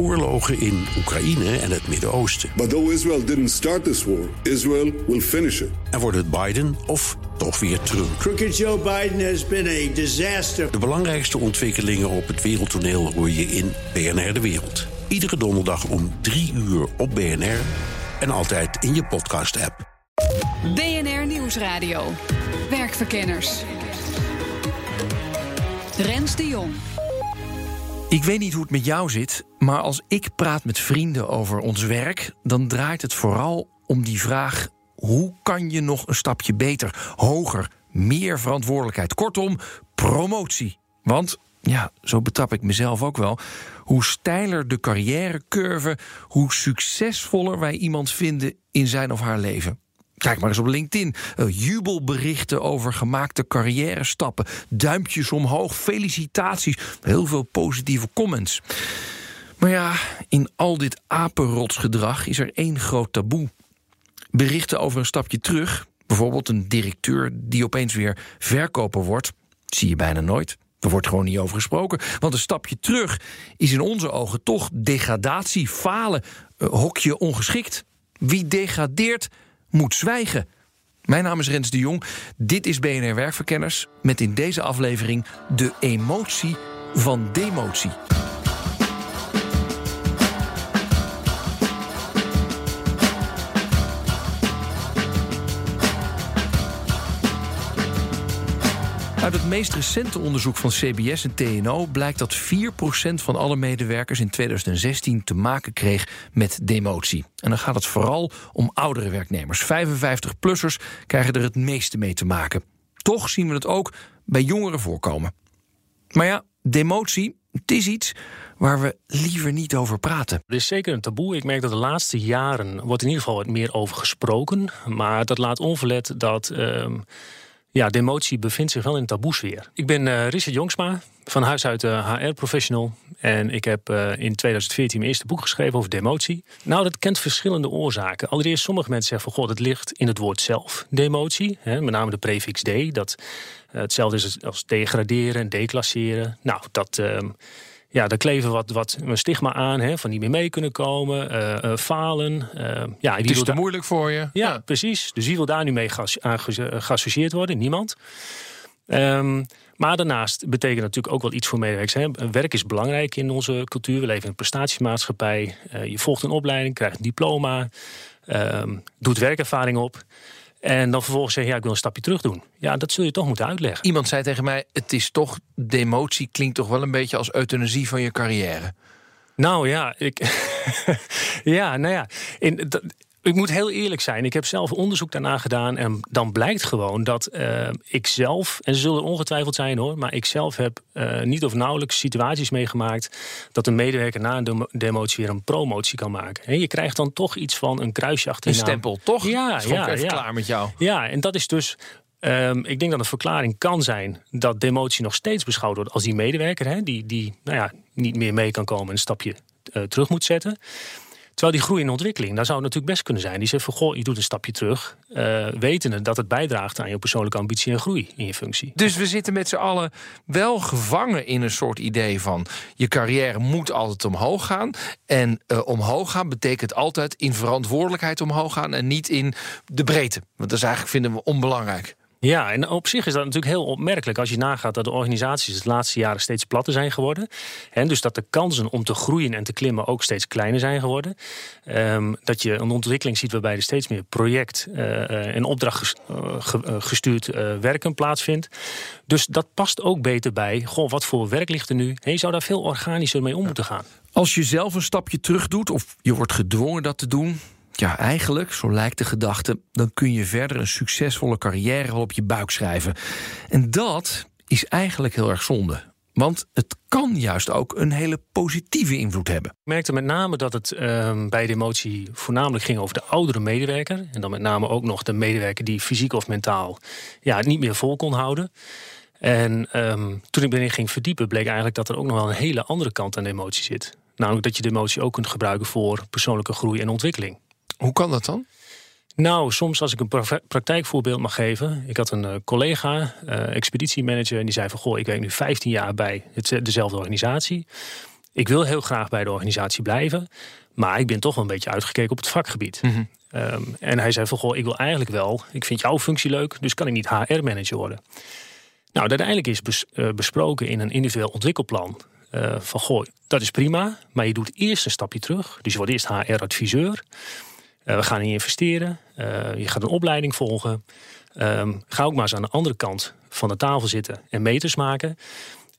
oorlogen in Oekraïne en het Midden-Oosten. But though Israel didn't start this war, Israel will finish it. En wordt het Biden of toch weer Trump? Crooked Joe Biden has been a disaster. De belangrijkste ontwikkelingen op het wereldtoneel hoor je in BNR De Wereld. Iedere donderdag om 3 uur op BNR en altijd in je podcast-app. BNR Nieuwsradio. Werkverkenners. Rens de Jong. Ik weet niet hoe het met jou zit, maar als ik praat met vrienden over ons werk, dan draait het vooral om die vraag: hoe kan je nog een stapje beter, hoger, meer verantwoordelijkheid? Kortom, promotie. Want ja, zo betrap ik mezelf ook wel. Hoe steiler de carrièrecurve, hoe succesvoller wij iemand vinden in zijn of haar leven. Kijk maar eens op LinkedIn. Uh, jubelberichten over gemaakte carrière stappen. Duimpjes omhoog, felicitaties. Heel veel positieve comments. Maar ja, in al dit apenrotsgedrag is er één groot taboe. Berichten over een stapje terug, bijvoorbeeld een directeur die opeens weer verkoper wordt, zie je bijna nooit. Er wordt gewoon niet over gesproken. Want een stapje terug is in onze ogen toch degradatie, falen, uh, hokje ongeschikt. Wie degradeert, moet zwijgen. Mijn naam is Rens de Jong. Dit is BNR Werkverkenners. Met in deze aflevering de emotie van demotie. Uit het meest recente onderzoek van CBS en TNO blijkt dat 4% van alle medewerkers in 2016 te maken kreeg met demotie. En dan gaat het vooral om oudere werknemers. 55-plussers krijgen er het meeste mee te maken. Toch zien we het ook bij jongeren voorkomen. Maar ja, demotie, het is iets waar we liever niet over praten. Er is zeker een taboe. Ik merk dat de laatste jaren wordt in ieder geval wat meer over gesproken. Maar dat laat onverlet dat. Uh, ja, demotie bevindt zich wel in taboesfeer. Ik ben uh, Richard Jongsma, van huis uit uh, HR-professional. En ik heb uh, in 2014 mijn eerste boek geschreven over demotie. Nou, dat kent verschillende oorzaken. Allereerst, sommige mensen zeggen van... god, het ligt in het woord zelf, demotie. Hè, met name de prefix D, dat hetzelfde is als degraderen en declasseren. Nou, dat ehm, ja, daar kleven wat, wat een stigma aan, hè, van niet meer mee kunnen komen, uh, uh, falen. Uh, ja, het is te moeilijk voor je. Ja, ja, precies. Dus wie wil daar nu mee geassocieerd worden? Niemand. Um, maar daarnaast betekent natuurlijk ook wel iets voor medewerkers. Hè. Werk is belangrijk in onze cultuur. We leven in een prestatiemaatschappij. je volgt een opleiding, krijgt een diploma, um, doet werkervaring op. En dan vervolgens zeggen, ja, ik wil een stapje terug doen. Ja, dat zul je toch moeten uitleggen. Iemand zei tegen mij, het is toch, demotie klinkt toch wel een beetje als euthanasie van je carrière. Nou ja, ik, ja, nou ja, in, ik moet heel eerlijk zijn. Ik heb zelf onderzoek daarna gedaan. En dan blijkt gewoon dat uh, ik zelf, en ze zullen ongetwijfeld zijn hoor, maar ik zelf heb uh, niet of nauwelijks situaties meegemaakt dat een medewerker na een demotie weer een promotie kan maken. Je krijgt dan toch iets van een kruisje achter Een stempel, toch? Ja, ja, even ja. klaar met jou. Ja, en dat is dus Um, ik denk dat een verklaring kan zijn dat demotie nog steeds beschouwd wordt als die medewerker, hè, die, die nou ja, niet meer mee kan komen en een stapje uh, terug moet zetten. Terwijl die groei en ontwikkeling, daar zou het natuurlijk best kunnen zijn. Die zegt van, goh, je doet een stapje terug. Uh, wetende dat het bijdraagt aan je persoonlijke ambitie en groei in je functie. Dus we zitten met z'n allen wel gevangen in een soort idee van... je carrière moet altijd omhoog gaan. En uh, omhoog gaan betekent altijd in verantwoordelijkheid omhoog gaan... en niet in de breedte. Want dat is eigenlijk, vinden we, onbelangrijk. Ja, en op zich is dat natuurlijk heel opmerkelijk als je nagaat dat de organisaties de laatste jaren steeds platter zijn geworden. En dus dat de kansen om te groeien en te klimmen ook steeds kleiner zijn geworden. Um, dat je een ontwikkeling ziet waarbij er steeds meer project uh, en opdrachtgestuurd uh, werken plaatsvindt. Dus dat past ook beter bij. Goh, wat voor werk ligt er nu? En je zou daar veel organischer mee om moeten gaan. Als je zelf een stapje terug doet, of je wordt gedwongen dat te doen, ja, eigenlijk, zo lijkt de gedachte, dan kun je verder een succesvolle carrière op je buik schrijven. En dat is eigenlijk heel erg zonde. Want het kan juist ook een hele positieve invloed hebben. Ik merkte met name dat het uh, bij de emotie voornamelijk ging over de oudere medewerker. En dan met name ook nog de medewerker die fysiek of mentaal ja, niet meer vol kon houden. En um, toen ik erin ging verdiepen, bleek eigenlijk dat er ook nog wel een hele andere kant aan de emotie zit. Namelijk dat je de emotie ook kunt gebruiken voor persoonlijke groei en ontwikkeling. Hoe kan dat dan? Nou, soms als ik een praktijkvoorbeeld mag geven. Ik had een uh, collega, uh, expeditiemanager, en die zei van... goh, ik werk nu 15 jaar bij het, dezelfde organisatie. ik wil heel graag bij de organisatie blijven, maar ik ben toch wel een beetje uitgekeken op het vakgebied. Mhm. Ehm, en hij zei van, goh, ik wil eigenlijk wel, ik vind jouw functie leuk, dus kan ik niet HR-manager worden. Nou, uiteindelijk is bes- eh, besproken in een individueel ontwikkelplan eh, van, goh, dat is prima, maar je doet eerst een stapje terug. Dus je wordt eerst HR-adviseur. Eh, we gaan in je investeren. Eh, je gaat een opleiding volgen. Ehm, ga ook maar eens aan de andere kant van de tafel zitten en meters maken.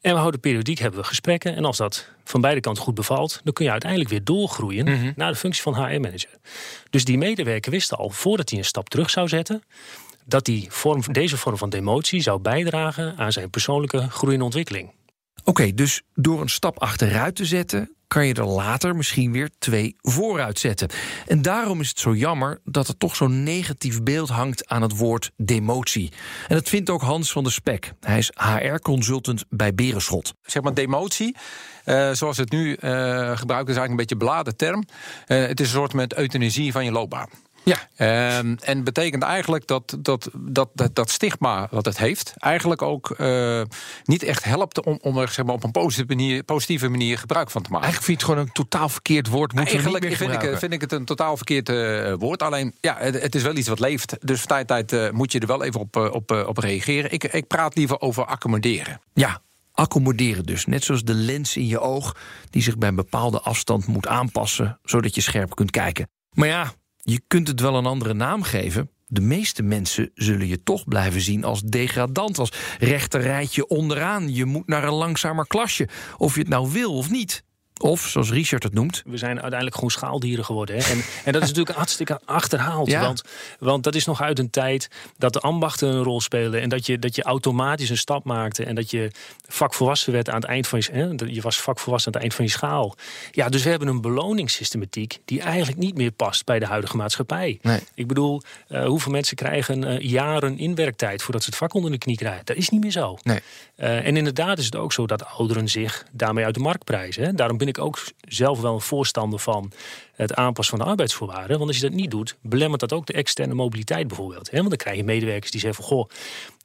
En we houden periodiek hebben we gesprekken. En als dat van beide kanten goed bevalt, dan kun je uiteindelijk weer doorgroeien naar de functie van HR-manager. Dus die medewerker wist al, voordat hij een stap terug zou zetten, dat die vorm, deze vorm van demotie zou bijdragen aan zijn persoonlijke groei en ontwikkeling. Oké, dus door een stap achteruit te zetten, kan je er later misschien weer twee vooruit zetten. En daarom is het zo jammer dat er toch zo'n negatief beeld hangt aan het woord demotie. En dat vindt ook Hans van der Spek. Hij is HR-consultant bij Berenschot. zeg maar demotie, eh, zoals het nu eh gebruikt is, eigenlijk een beetje beladen term. Eh, het is een soort met euthanasie van je loopbaan. Ja, Ehm, en betekent eigenlijk dat dat, dat, dat dat stigma wat het heeft, eigenlijk ook eh, niet echt helpt om, om er zeg maar, op een positieve manier, positieve manier gebruik van te maken. eigenlijk vind je het gewoon een totaal verkeerd woord. Eigenlijk vind ik, vind ik het een totaal verkeerd eh, woord. Alleen, ja, het, het is wel iets wat leeft. Dus van tijd tot tijd eh, moet je er wel even op, op, op reageren. Ik, ik praat liever over accommoderen. Ja, accommoderen dus. Net zoals de lens in je oog, die zich bij een bepaalde afstand moet aanpassen, zodat je scherp kunt kijken. Maar ja, je kunt het wel een andere naam geven. De meeste mensen zullen je toch blijven zien als degradant, als rechterrijtje onderaan. Je moet naar een langzamer klasje, of je het nou wil of niet. Of, zoals Richard het noemt, We zijn uiteindelijk gewoon schaaldieren geworden. Hè? En, en dat is natuurlijk hartstikke achterhaald. Ja. Want, want dat is nog uit een tijd dat de ambachten een rol spelen. En dat je, dat je automatisch een stap maakte. En dat je vakvolwassen werd aan het eind van je... Hè? Je was vakvolwassen aan het eind van je schaal. Ja, dus we hebben een beloningssystematiek... die eigenlijk niet meer past bij de huidige maatschappij. Nee. Ik bedoel, eh, hoeveel mensen krijgen eh, jaren inwerktijd... voordat ze het vak onder de knie krijgen? Dat is niet meer zo. Nee. Eh, en inderdaad is het ook zo dat ouderen zich daarmee uit de markt prijzen. Hè. Daarom ben ik ook zelf wel een voorstander van het aanpassen van de arbeidsvoorwaarden. Want als je dat niet doet, belemmert dat ook de externe mobiliteit bijvoorbeeld. Want dan krijg je medewerkers die zeggen van goh.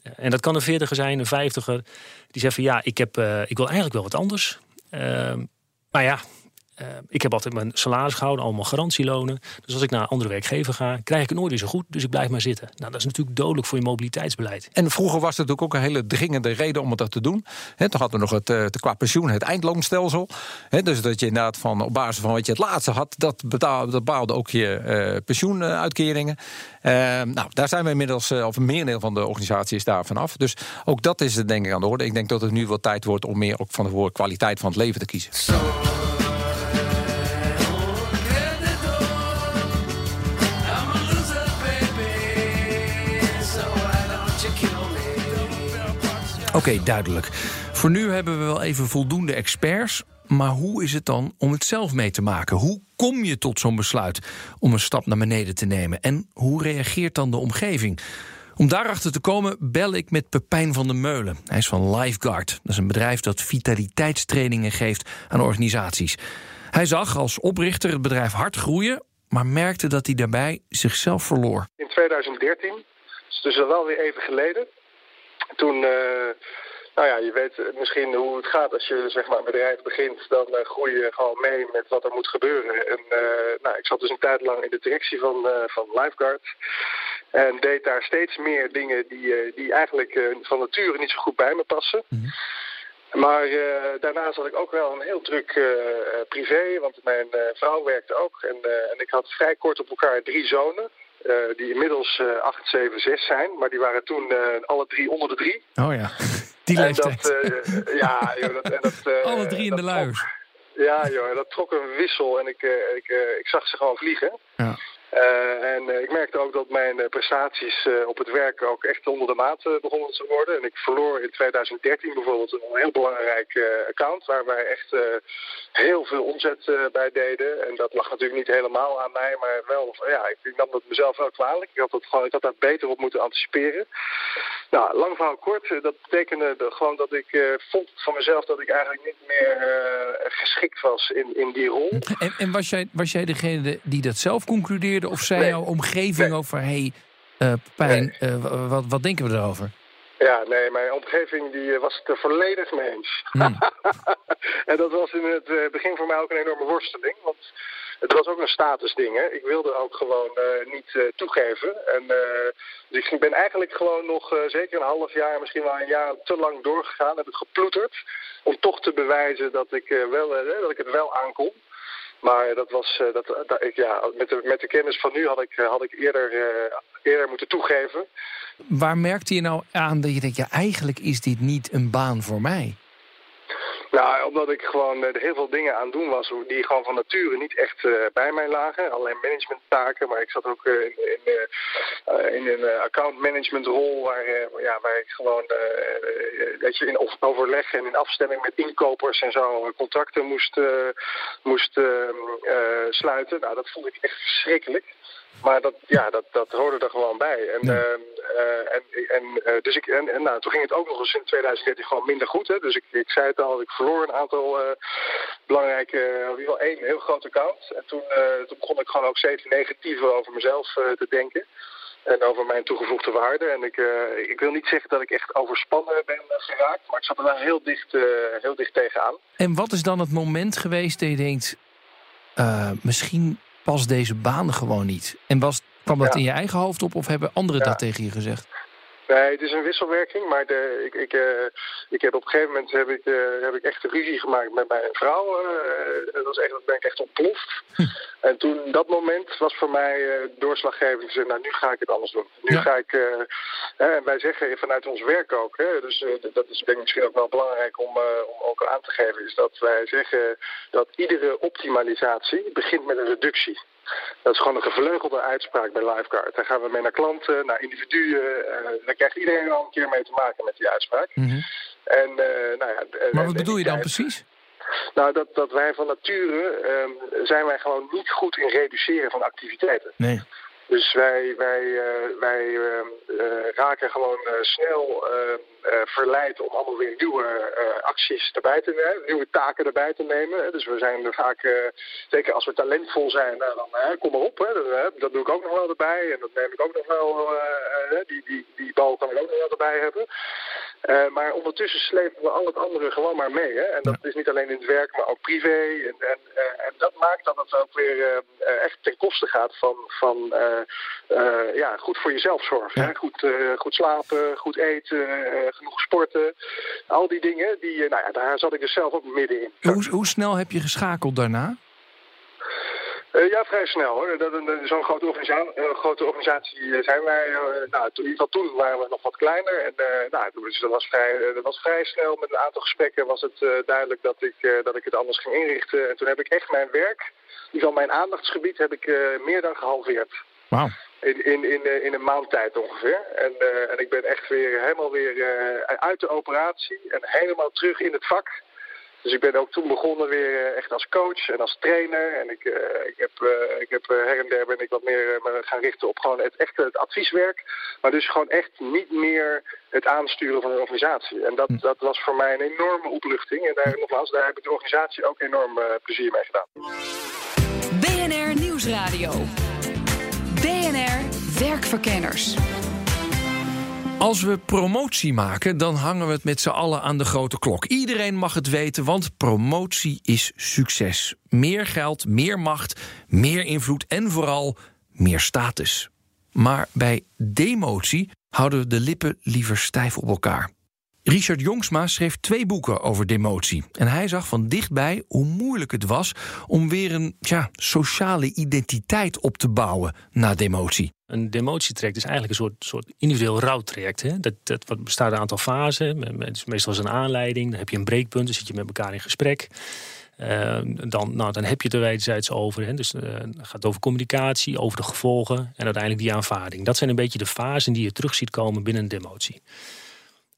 eh, En dat kan een veertiger zijn, een vijftiger. Die zeggen van ja, ik, heb, eh, ik wil eigenlijk wel wat anders. Ehm, maar ja, eh, ik heb altijd mijn salaris gehouden, allemaal garantielonen. Dus als ik naar een andere werkgever ga, krijg ik het nooit weer zo goed. Dus ik blijf maar zitten. Nou, dat is natuurlijk dodelijk voor je mobiliteitsbeleid. En vroeger was het natuurlijk ook een hele dringende reden om het dat te doen. He, toen hadden we nog het, eh, qua pensioen het eindloonstelsel. He, dus dat je inderdaad van, op basis van wat je het laatste had... dat betaalde, dat bepaalde ook je eh, pensioenuitkeringen. Eh, nou, daar zijn we inmiddels, of een merendeel van de organisatie is daar vanaf. Dus ook dat is het denk ik aan de orde. Ik denk dat het nu wel tijd wordt om meer ook van de woord kwaliteit van het leven te kiezen. Oké, duidelijk. Voor nu hebben we wel even voldoende experts. Maar hoe is het dan om het zelf mee te maken? Hoe kom je tot zo'n besluit om een stap naar beneden te nemen? En hoe reageert dan de omgeving? Om daarachter te komen bel ik met Pepijn van der Meulen. Hij is van Lifeguard. Dat is een bedrijf dat vitaliteitstrainingen geeft aan organisaties. Hij zag als oprichter het bedrijf hard groeien, maar merkte dat hij daarbij zichzelf verloor. in 2013. Dus al wel weer even geleden. Toen, eh, nou ja, je weet misschien hoe het gaat als je zeg maar, een bedrijf begint. Dan eh, groei je gewoon mee met wat er moet gebeuren. En eh, nou, ik zat dus een tijd lang in de directie van, van Lifeguard. En deed daar steeds meer dingen die, die eigenlijk van nature niet zo goed bij me passen. Maar eh, daarnaast had ik ook wel een heel druk privé, want mijn vrouw werkte ook. En, en ik had vrij kort op elkaar drie zonen, die inmiddels eh 8, 7, 6 zijn. Maar die waren toen eh, alle drie onder de drie. Oh ja, die En leeftijd. dat, eh, ja, joh, dat, en dat, eh, Alle drie in dat de trok- luiers. Ja, joh, dat trok een wissel en ik, eh, ik, eh, ik zag ze gewoon vliegen. Ja. Eh, en eh, ik merkte ook dat mijn eh, prestaties op het werk ook echt onder de maat begonnen te worden. En ik verloor in 2013 bijvoorbeeld een heel belangrijk account waar wij echt heel veel omzet bij deden. En dat lag natuurlijk niet helemaal aan mij, maar wel, ja, ik, nam dat mezelf wel kwalijk. Ik had, dat gewoon, ik had daar beter op moeten anticiperen. Nou, lang verhaal kort, dat betekende gewoon dat ik vond van mezelf dat ik eigenlijk niet meer geschikt was in, in die rol. En, en was, jij, was jij degene die dat zelf concludeerde? Of zei Nee. jouw omgeving Nee. over... hé, hey, eh, Pijn, eh, wa- wat, wat denken we erover? Ja, nee, mijn omgeving die was het er volledig mee eens. Hmm. en dat was in het eh, begin voor mij ook een enorme worsteling. Want het was ook een statusding. Hè. Ik wilde ook gewoon niet toegeven. En, dus ik ben eigenlijk gewoon nog zeker een half jaar, misschien wel een jaar te lang doorgegaan. Heb ik geploeterd om toch te bewijzen dat ik, wel, dat ik het wel aankon. Maar dat was, eh, dat, dat, ik, ja, met, de, met de kennis van nu had ik, eh, had ik eerder, eh, eerder moeten toegeven. Waar merkte je nou aan dat je denkt, ja, eigenlijk is dit niet een baan voor mij? Nou, omdat ik gewoon eh, heel veel dingen aan doen was die gewoon van nature niet echt eh, bij mij lagen. Alleen managementtaken, maar ik zat ook eh, in, eh, in een eh, account management rol waar, ja, waar ik gewoon dat je in overleg en in afstemming met inkopers en zo contracten moest, moest eh, eh, sluiten. Nou, dat vond ik echt verschrikkelijk. Maar dat, ja, dat, dat hoorde er gewoon bij. En, Ja. eh, en, en, eh, dus ik, en, en nou, toen ging het ook nog eens in 2013 gewoon minder goed. Hè? Dus ik, ik zei het al, ik verloor een aantal eh, belangrijke, in ieder geval één heel groot account. En toen, toen begon ik gewoon ook steeds negatiever over mezelf te denken. En over mijn toegevoegde waarde. En ik, ik wil niet zeggen dat ik echt overspannen ben geraakt. Maar ik zat er wel heel dicht, heel dicht tegenaan. En wat is dan het moment geweest dat je denkt, misschien past deze baan gewoon niet? En was, kwam dat Ja. in je eigen hoofd op of hebben anderen Ja. dat tegen je gezegd? Nee, het is een wisselwerking, maar de, ik, ik, eh, ik heb op een gegeven moment heb ik, eh, heb ik echt een ruzie gemaakt met mijn vrouw. eh, dat, was echt, dat ben ik echt ontploft. En toen, dat moment was voor mij doorslaggevend. Ik zei, nou, nu ga ik het anders doen. Nu Ja. ga ik, en wij zeggen vanuit ons werk ook, hè, dus dat is denk ik misschien ook wel belangrijk om, om ook aan te geven, is dat wij zeggen dat iedere optimalisatie begint met een reductie. Dat is gewoon een gevleugelde uitspraak bij Lifeguard. Daar gaan we mee naar klanten, naar individuen. eh, daar krijgt iedereen al een keer mee te maken met die uitspraak. Mhm. En, eh, nou ja, en- Maar wat bedoel je dan precies? Nou, dat, dat wij van nature ehm, zijn wij gewoon niet goed in reduceren van activiteiten. Nee. Dus wij, wij, eh, wij ehm, eh, raken gewoon eh, snel eh, verleid om allemaal weer nieuwe eh, acties erbij te nemen, nieuwe taken erbij te nemen. Dus we zijn er vaak, eh, zeker als we talentvol zijn, nou, dan eh, kom maar op. Hè, dat, eh, dat doe ik ook nog wel erbij en dat neem ik ook nog wel, eh, eh, die, die, die bal kan ik ook nog wel erbij hebben. Eh, maar ondertussen slepen we al het andere gewoon maar mee. Hè? En dat is niet alleen in het werk, maar ook privé. En, en, eh, en dat maakt dat het ook weer eh, echt ten koste gaat van, van ja, goed voor jezelf zorgen. Ja. Hè? Goed, goed slapen, goed eten, genoeg sporten. Al die dingen, die, nou ja, daar zat ik dus zelf ook middenin. Hoe, hoe snel heb je geschakeld daarna? Eh, ja, vrij snel hoor. Dat, Zo'n grote, organisa- eh, grote organisatie eh, zijn wij. nou, toen, in ieder geval toen waren we nog wat kleiner. En nou, dus dat, was vrij, dat was vrij snel. Met een aantal gesprekken was het duidelijk dat ik, dat ik het anders ging inrichten. En toen heb ik echt mijn werk, in ieder geval mijn aandachtsgebied, heb ik meer dan gehalveerd. Wauw. In, in, in, in een maand tijd ongeveer. En, en ik ben echt weer helemaal weer uit de operatie en helemaal terug in het vak. Dus ik ben ook toen begonnen weer eh, echt als coach en als trainer. En ik, eh, ik heb, eh, ik heb eh, her en der ben ik wat meer me gaan richten op gewoon het echte het advieswerk. Maar dus gewoon echt niet meer het aansturen van een organisatie. En dat, dat was voor mij een enorme opluchting. En daar, nogmaals, daar heb ik de organisatie ook enorm eh, plezier mee gedaan. BNR Nieuwsradio. BNR Werkverkenners. Als we promotie maken, dan hangen we het met z'n allen aan de grote klok. Iedereen mag het weten, want promotie is succes. Meer geld, meer macht, meer invloed en vooral meer status. Maar bij demotie houden we de lippen liever stijf op elkaar. Richard Jongsma schreef twee boeken over demotie. En hij zag van dichtbij hoe moeilijk het was om weer een tja, sociale identiteit op te bouwen na demotie. Een demotietraject is eigenlijk een soort, soort individueel rouwtraject. Hè? Dat, dat bestaat uit een aantal fasen. Het is meestal is een aanleiding. Dan heb je een breekpunt. Dan zit je met elkaar in gesprek. Eh, dan, nou, dan heb je het er wederzijds over. Hè? Dus eh, het gaat over communicatie, over de gevolgen en uiteindelijk die aanvaarding. Dat zijn een beetje de fasen die je terug ziet komen binnen een demotie.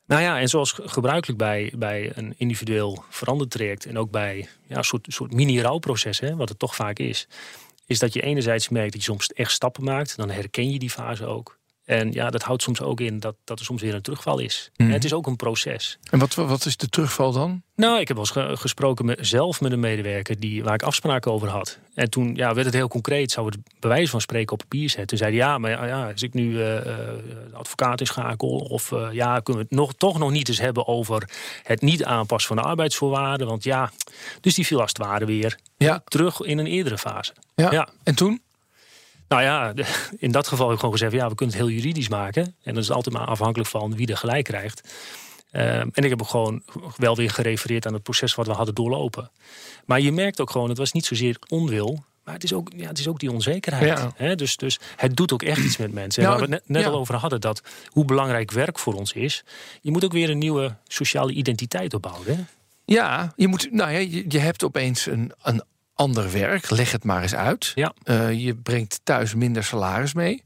Nou ja, en zoals ge- gebruikelijk bij, bij een individueel veranderd traject en ook bij ja, een soort, soort mini-rouwproces, hè, wat het toch vaak is, is dat je enerzijds merkt dat je soms echt stappen maakt. Dan herken je die fase ook. En ja, dat houdt soms ook in dat, dat er soms weer een terugval is. Mhm. En het is ook een proces. En wat, wat is de terugval dan? Nou, ik heb wel eens ge- gesproken met, zelf met een medewerker die, waar ik afspraken over had. En toen ja, werd het heel concreet, zou het bewijs van spreken op papier zetten. Toen zei hij, ja, maar ja, als ik nu de advocaat inschakel... of eh, ja, kunnen we het nog, toch nog niet eens hebben over het niet aanpassen van de arbeidsvoorwaarden. Want ja, dus die viel als het ware weer Ja. terug in een eerdere fase. Ja. Ja. En toen? Nou ja, in dat geval heb ik gewoon gezegd... ja, we kunnen het heel juridisch maken. En dat is altijd maar afhankelijk van wie er gelijk krijgt. Ehm, en ik heb ook gewoon wel weer gerefereerd aan het proces wat we hadden doorlopen. Maar je merkt ook gewoon, het was niet zozeer onwil... maar het is ook, ja, het is ook die onzekerheid. Ja. Hè? Dus, dus het doet ook echt iets met mensen. En Nou, waar we het net, net ja. al over hadden, dat hoe belangrijk werk voor ons is... je moet ook weer een nieuwe sociale identiteit opbouwen. Hè? Ja, je, moet, nou ja, je, je hebt opeens een, een ander werk. Leg het maar eens uit. Ja. Eh, je brengt thuis minder salaris mee.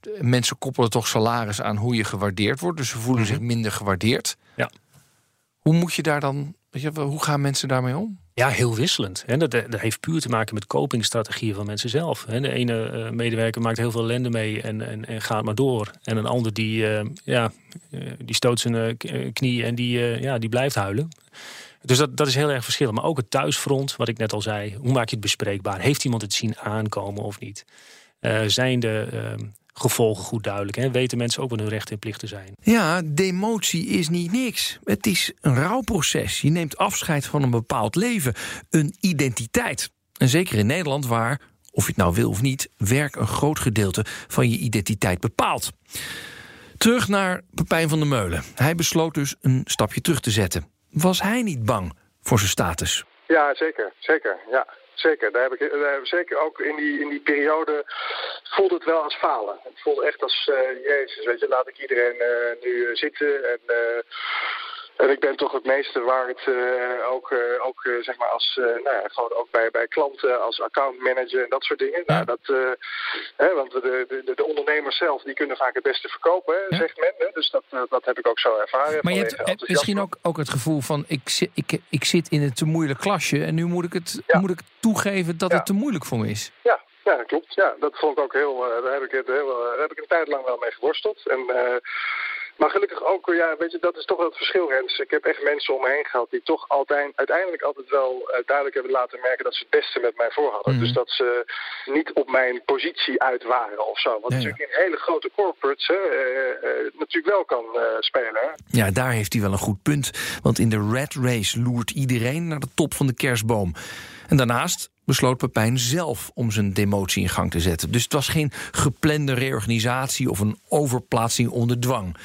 De- Mensen koppelen toch salaris aan hoe je gewaardeerd wordt. Dus ze voelen zich minder gewaardeerd. Mhm. Ja. Hoe moet je daar dan... Weet je, hoe gaan mensen daarmee om? Ja, heel wisselend. En dat, dat heeft puur te maken met copingstrategieën van mensen zelf. En de ene eh, medewerker maakt heel veel ellende mee en, en, en gaat maar door. En een ander die, eh, ja, die stoot zijn knie en die, ja, die blijft huilen. Dus dat, dat is heel erg verschillend. Maar ook het thuisfront, wat ik net al zei. Hoe maak je het bespreekbaar? Heeft iemand het zien aankomen of niet? Eh, zijn de eh, gevolgen goed duidelijk? Hè? Weten mensen ook wat hun rechten en plichten zijn? Ja, demotie is niet niks. Het is een rouwproces. Je neemt afscheid van een bepaald leven, een identiteit. En zeker in Nederland, waar, of je het nou wil of niet, werk een groot gedeelte van je identiteit bepaalt. Terug naar Pepijn van der Meulen. Hij besloot dus een stapje terug te zetten. Was hij niet bang voor zijn status? Ja, zeker. Zeker. Ja, zeker. Daar heb ik, zeker ook in die, in die periode voelde het wel als falen. Het voelde echt als, eh, jezus, weet je, laat ik iedereen eh, nu eh, zitten. En, en ik ben toch het meeste waard, eh, ook, eh, ook eh, zeg maar als, nou ja, gewoon ook bij, bij klanten, als accountmanager en dat soort dingen. Nou, dat, hè, want de, de, de ondernemers zelf, die kunnen vaak het beste verkopen, hè, Ja. zegt men. Hè? Dus dat, dat heb ik ook zo ervaren. Maar je hebt misschien ook, ook het gevoel van: ik zit, ik, ik zit in een te moeilijk klasje en nu moet ik, het, moet ik toegeven dat het te moeilijk voor me is. Ja, ja, dat klopt. Ja, dat vond ik ook heel. daar heb ik, het heel, daar heb ik een tijd lang wel mee geworsteld. En, maar gelukkig ook, ja, weet je, dat is toch wel het verschil, Rens. Ik heb echt mensen om me heen gehad die toch altijd, uiteindelijk altijd wel eh, duidelijk hebben laten merken dat ze het beste met mij voor hadden. Mhm. Dus dat ze niet op mijn positie uit waren of zo. Wat Ja, natuurlijk in hele grote corporates hè, eh, eh, natuurlijk wel kan spelen. Hè. Ja, daar heeft hij wel een goed punt. Want in de red race loert iedereen naar de top van de kerstboom. En daarnaast besloot Pepijn zelf om zijn demotie in gang te zetten. Dus het was geen geplande reorganisatie of een overplaatsing onder dwang.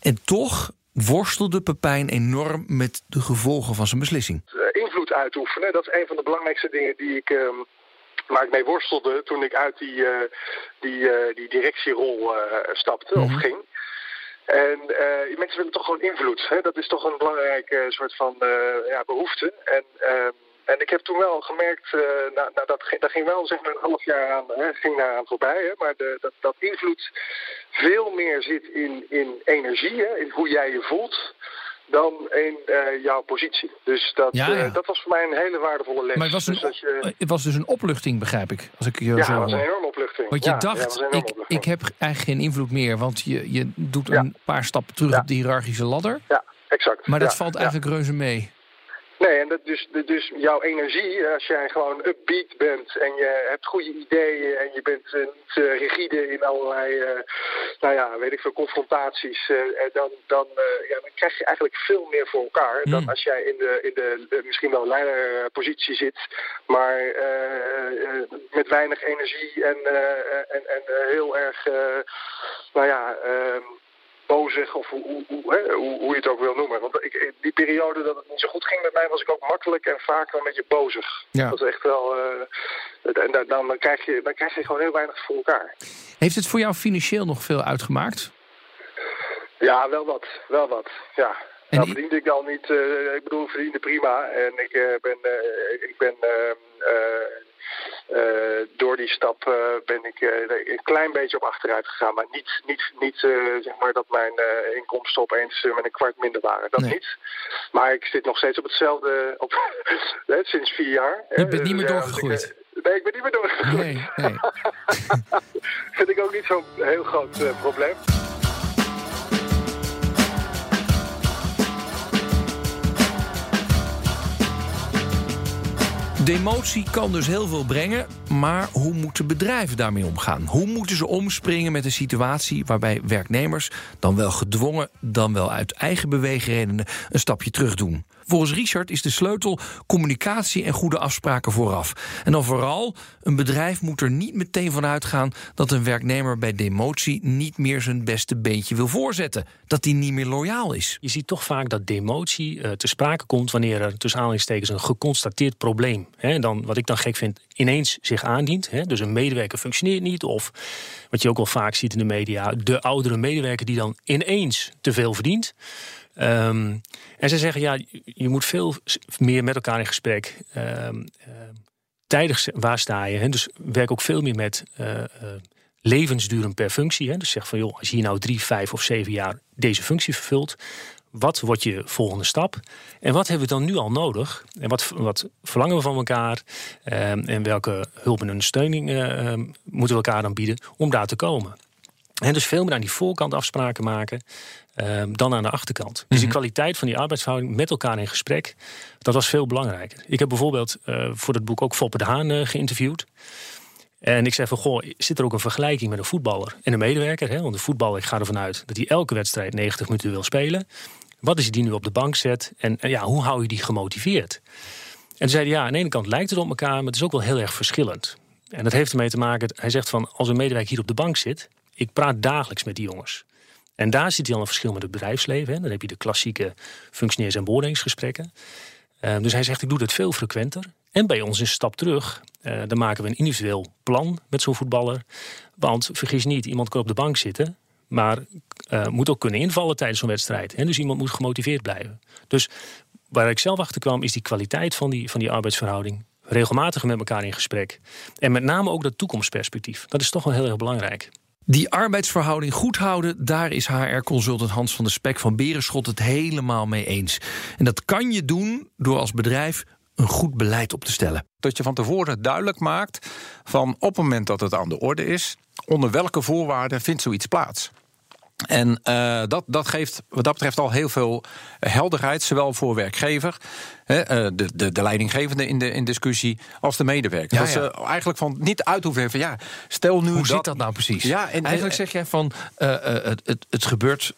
En toch worstelde Pepijn enorm met de gevolgen van zijn beslissing. eh, invloed uitoefenen. Dat is een van de belangrijkste dingen die ik, ehm, waar ik mee worstelde toen ik uit die, eh, die, eh, die directierol eh, stapte of ging. En mensen willen toch gewoon invloed. Hè? Dat is toch een belangrijke soort van ja, behoefte. En, ehm, en ik heb toen wel gemerkt, nou, nou, dat, ging- daar ging wel zeg maar een half jaar aan, hè, ging daar aan voorbij. Hè? Maar de, dat, dat invloed veel meer zit in, in energie, hè? in hoe jij je voelt, dan in eh, jouw positie. Dus dat, Ja, ja. eh, dat was voor mij een hele waardevolle les. Maar het was, dus een, dat je, het was dus een opluchting, begrijp ik. Als ik je ja, zo dat was een enorme opluchting. Want je Ja, dacht, ik, ik heb eigenlijk geen invloed meer. Want je, je doet een paar stappen terug op de hiërarchische ladder. Ja, exact. Maar dat valt eigenlijk reuze mee. Nee, en dat dus, dus jouw energie, als jij gewoon upbeat bent en je hebt goede ideeën en je bent eh, niet eh, rigide in allerlei, eh, nou ja, weet ik veel, confrontaties, eh, eh, dan, dan, eh, ja, dan krijg je eigenlijk veel meer voor elkaar dan Hmm. als jij in de, in de, de misschien wel leiderpositie zit, maar eh, eh, met weinig energie en, eh, en, en eh, heel erg, eh, nou ja... ehm, bozig of hoe, hoe, hoe, hè, hoe, je het ook wil noemen. Want ik, in die periode dat het niet zo goed ging met mij, was ik ook makkelijk en vaak wel een beetje bozig. Ja. Dat is echt wel. eh, en dan, dan, krijg je, dan krijg je gewoon heel weinig voor elkaar. Heeft het voor jou financieel nog veel uitgemaakt? Ja, wel wat. Wel wat. Ja. En Nou die- verdiende ik al niet. eh, ik bedoel, ik verdiende prima. En ik eh, ben, ik ben ehm, eh, eh, door die stap eh, ben ik eh, een klein beetje op achteruit gegaan. Maar niet, niet, niet eh, zeg maar dat mijn eh, inkomsten opeens eh, met een kwart minder waren. Dat Nee. niet. Maar ik zit nog steeds op hetzelfde op, sinds vier jaar. Je bent niet meer doorgegroeid. dus ik, eh, Nee, ik ben niet meer doorgegroeid. Nee, nee. vind ik ook niet zo'n heel groot probleem. Demotie kan dus heel veel brengen, maar hoe moeten bedrijven daarmee omgaan? Hoe moeten ze omspringen met een situatie waarbij werknemers, dan wel gedwongen, dan wel uit eigen beweegredenen, een stapje terug doen? Volgens Richard is de sleutel communicatie en goede afspraken vooraf. En dan vooral, een bedrijf moet er niet meteen van uitgaan dat een werknemer bij demotie niet meer zijn beste beentje wil voorzetten. Dat hij niet meer loyaal is. Je ziet toch vaak dat demotie uh, te sprake komt wanneer er tussen aanhalingstekens een geconstateerd probleem, hè, dan, wat ik dan gek vind, ineens zich aandient. Hè, dus een medewerker functioneert niet. Of wat je ook wel vaak ziet in de media, de oudere medewerker die dan ineens te veel verdient. Um, en ze zeggen, ja, je moet veel meer met elkaar in gesprek. Um, tijdig, waar sta je? Hè? Dus werk ook veel meer met uh, uh, levensduren per functie. Hè? Dus zeg van, joh, als je hier nou drie, vijf of zeven jaar deze functie vervult... wat wordt je volgende stap? En wat hebben we dan nu al nodig? En wat, wat verlangen we van elkaar? Um, en welke hulp en ondersteuning moeten we elkaar dan bieden om daar te komen? En dus veel meer aan die voorkant afspraken maken. Ehm, dan aan de achterkant. Dus die mhm. kwaliteit van die arbeidsverhouding met elkaar in gesprek, dat was veel belangrijker. Ik heb bijvoorbeeld uh, voor het boek ook Foppe de Haan uh, geïnterviewd. En ik zei van, goh, zit er ook een vergelijking met een voetballer en een medewerker? Hè? Want de voetballer, ik ga ervan uit dat hij elke wedstrijd 90 minuten wil spelen. Wat is hij die nu op de bank zet? En, ja, hoe hou je die gemotiveerd? En zeiden ja, aan de ene kant lijkt het op elkaar, maar het is ook wel heel erg verschillend. En dat heeft ermee te maken, hij zegt van, als een medewerker hier op de bank zit, ik praat dagelijks met die jongens. En daar zit hij al een verschil met het bedrijfsleven. Hè. Dan heb je de klassieke functioneers- en beoordelingsgesprekken. Uh, dus hij zegt, ik doe dat veel frequenter. En bij ons een stap terug. Uh, dan maken we een individueel plan met zo'n voetballer. Want vergis niet, iemand kan op de bank zitten. Maar uh, moet ook kunnen invallen tijdens zo'n wedstrijd. Hè. Dus iemand moet gemotiveerd blijven. Dus waar ik zelf achter kwam, is die kwaliteit van die, van die arbeidsverhouding. Regelmatig met elkaar in gesprek. En met name ook dat toekomstperspectief. Dat is toch wel heel erg belangrijk. Die arbeidsverhouding goed houden, daar is HR-consultant Hans van der Spek van Berenschot het helemaal mee eens. En dat kan je doen door als bedrijf een goed beleid op te stellen. Dat je van tevoren duidelijk maakt van op het moment dat het aan de orde is, onder welke voorwaarden vindt zoiets plaats. En uh, dat, dat geeft wat dat betreft al heel veel helderheid, zowel voor werkgever, hè, uh, de, de, de leidinggevende in de in discussie, als de medewerker. Ja, dat ja. ze eigenlijk van niet uit hoeven van ja, stel nu. Hoe dat, zit dat nou precies? Ja, en, eigenlijk zeg jij van uh, het, het, het gebeurt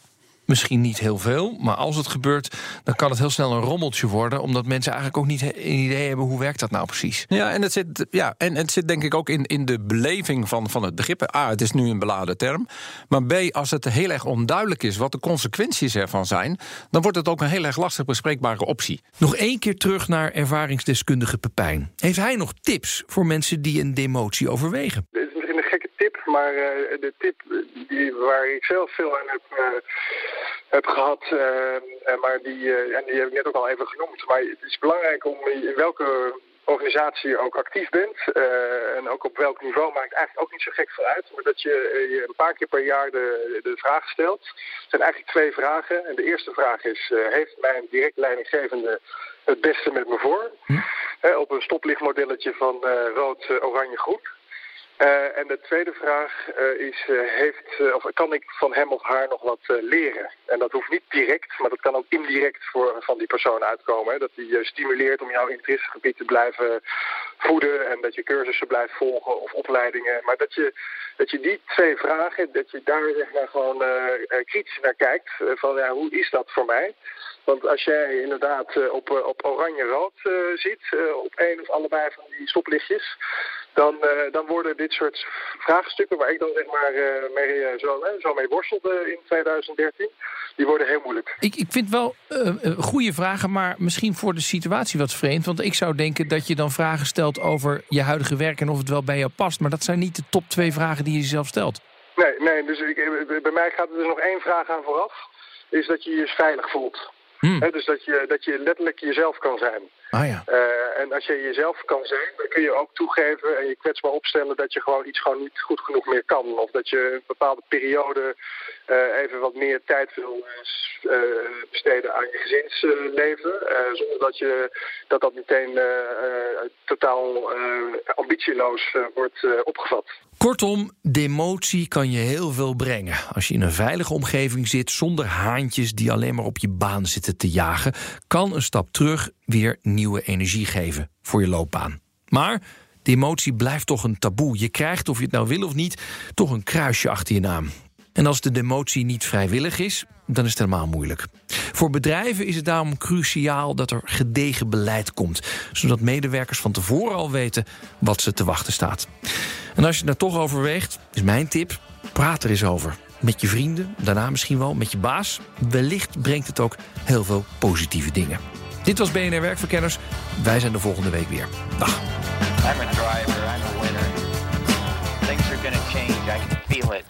misschien niet heel veel. Maar als het gebeurt, dan kan het heel snel een rommeltje worden. Omdat mensen eigenlijk ook niet een idee hebben hoe werkt dat nou precies. Ja, en het zit, ja, en het zit denk ik ook in, in de beleving van, van het begrip. A, het is nu een beladen term. Maar B, als het heel erg onduidelijk is wat de consequenties ervan zijn, dan wordt het ook een heel erg lastig bespreekbare optie. Nog één keer terug naar ervaringsdeskundige Pepijn. Heeft hij nog tips voor mensen die een demotie overwegen? Dit is misschien een gekke tip, maar uh, de tip die, waar ik zelf veel aan heb. Uh, heb gehad, uh, maar die, uh, en die heb ik net ook al even genoemd. Maar het is belangrijk om in welke organisatie je ook actief bent uh, en ook op welk niveau maakt eigenlijk ook niet zo gek veel uit. Maar dat je je een paar keer per jaar de, de vraag stelt. Het zijn eigenlijk twee vragen. En de eerste vraag is, heeft mijn direct leidinggevende het beste met me voor? Hm? op een stoplichtmodelletje van rood, oranje, groen. Uh, en de tweede vraag uh, is, uh, heeft, of kan ik van hem of haar nog wat leren? En dat hoeft niet direct, maar dat kan ook indirect voor, van die persoon uitkomen. Hè? Dat je stimuleert om jouw interessegebied te blijven voeden en dat je cursussen blijft volgen of opleidingen. Maar dat je, dat je die twee vragen, dat je daar zeg maar gewoon kritisch naar kijkt. van ja, hoe is dat voor mij? Want als jij inderdaad op, op oranje-rood ziet, op één of allebei van die stoplichtjes dan, uh, dan worden dit soort vraagstukken, waar ik dan zeg maar uh, mee, uh, zo, zo, mee worstelde in 2013, die worden heel moeilijk. Ik, ik vind wel goede vragen, maar misschien voor de situatie wat vreemd. Want ik zou denken dat je dan vragen stelt over je huidige werk en of het wel bij jou past. Maar dat zijn niet de top twee vragen die je jezelf stelt. Nee, nee dus ik, bij mij gaat er dus nog één vraag aan vooraf. Is dat je je veilig voelt. Hmm. He, dus dat je, dat je letterlijk jezelf kan zijn. Ah, ja. Uh, en als je jezelf kan zijn, dan kun je ook toegeven en je kwetsbaar opstellen dat je gewoon iets gewoon niet goed genoeg meer kan. Of dat je een bepaalde periode uh, even wat meer tijd wil uh, besteden aan je gezinsleven. zonder dat, je, dat dat meteen totaal ambitieloos wordt opgevat. Kortom, demotie kan je heel veel brengen. Als je in een veilige omgeving zit zonder haantjes die alleen maar op je baan zitten te jagen, kan een stap terug weer nieuwe energie geven voor je loopbaan. Maar demotie blijft toch een taboe. Je krijgt, of je het nou wil of niet, toch een kruisje achter je naam. En als de demotie niet vrijwillig is, dan is het helemaal moeilijk. Voor bedrijven is het daarom cruciaal dat er gedegen beleid komt, zodat medewerkers van tevoren al weten wat ze te wachten staat. En als je het nou toch overweegt, is mijn tip: praat er eens over. Met je vrienden, daarna misschien wel met je baas. Wellicht brengt het ook heel veel positieve dingen. Dit was BNR Werkverkenners. Wij zijn de volgende week weer. Dag. I'm a driver, I'm a winner. Things are gonna change, I can feel it.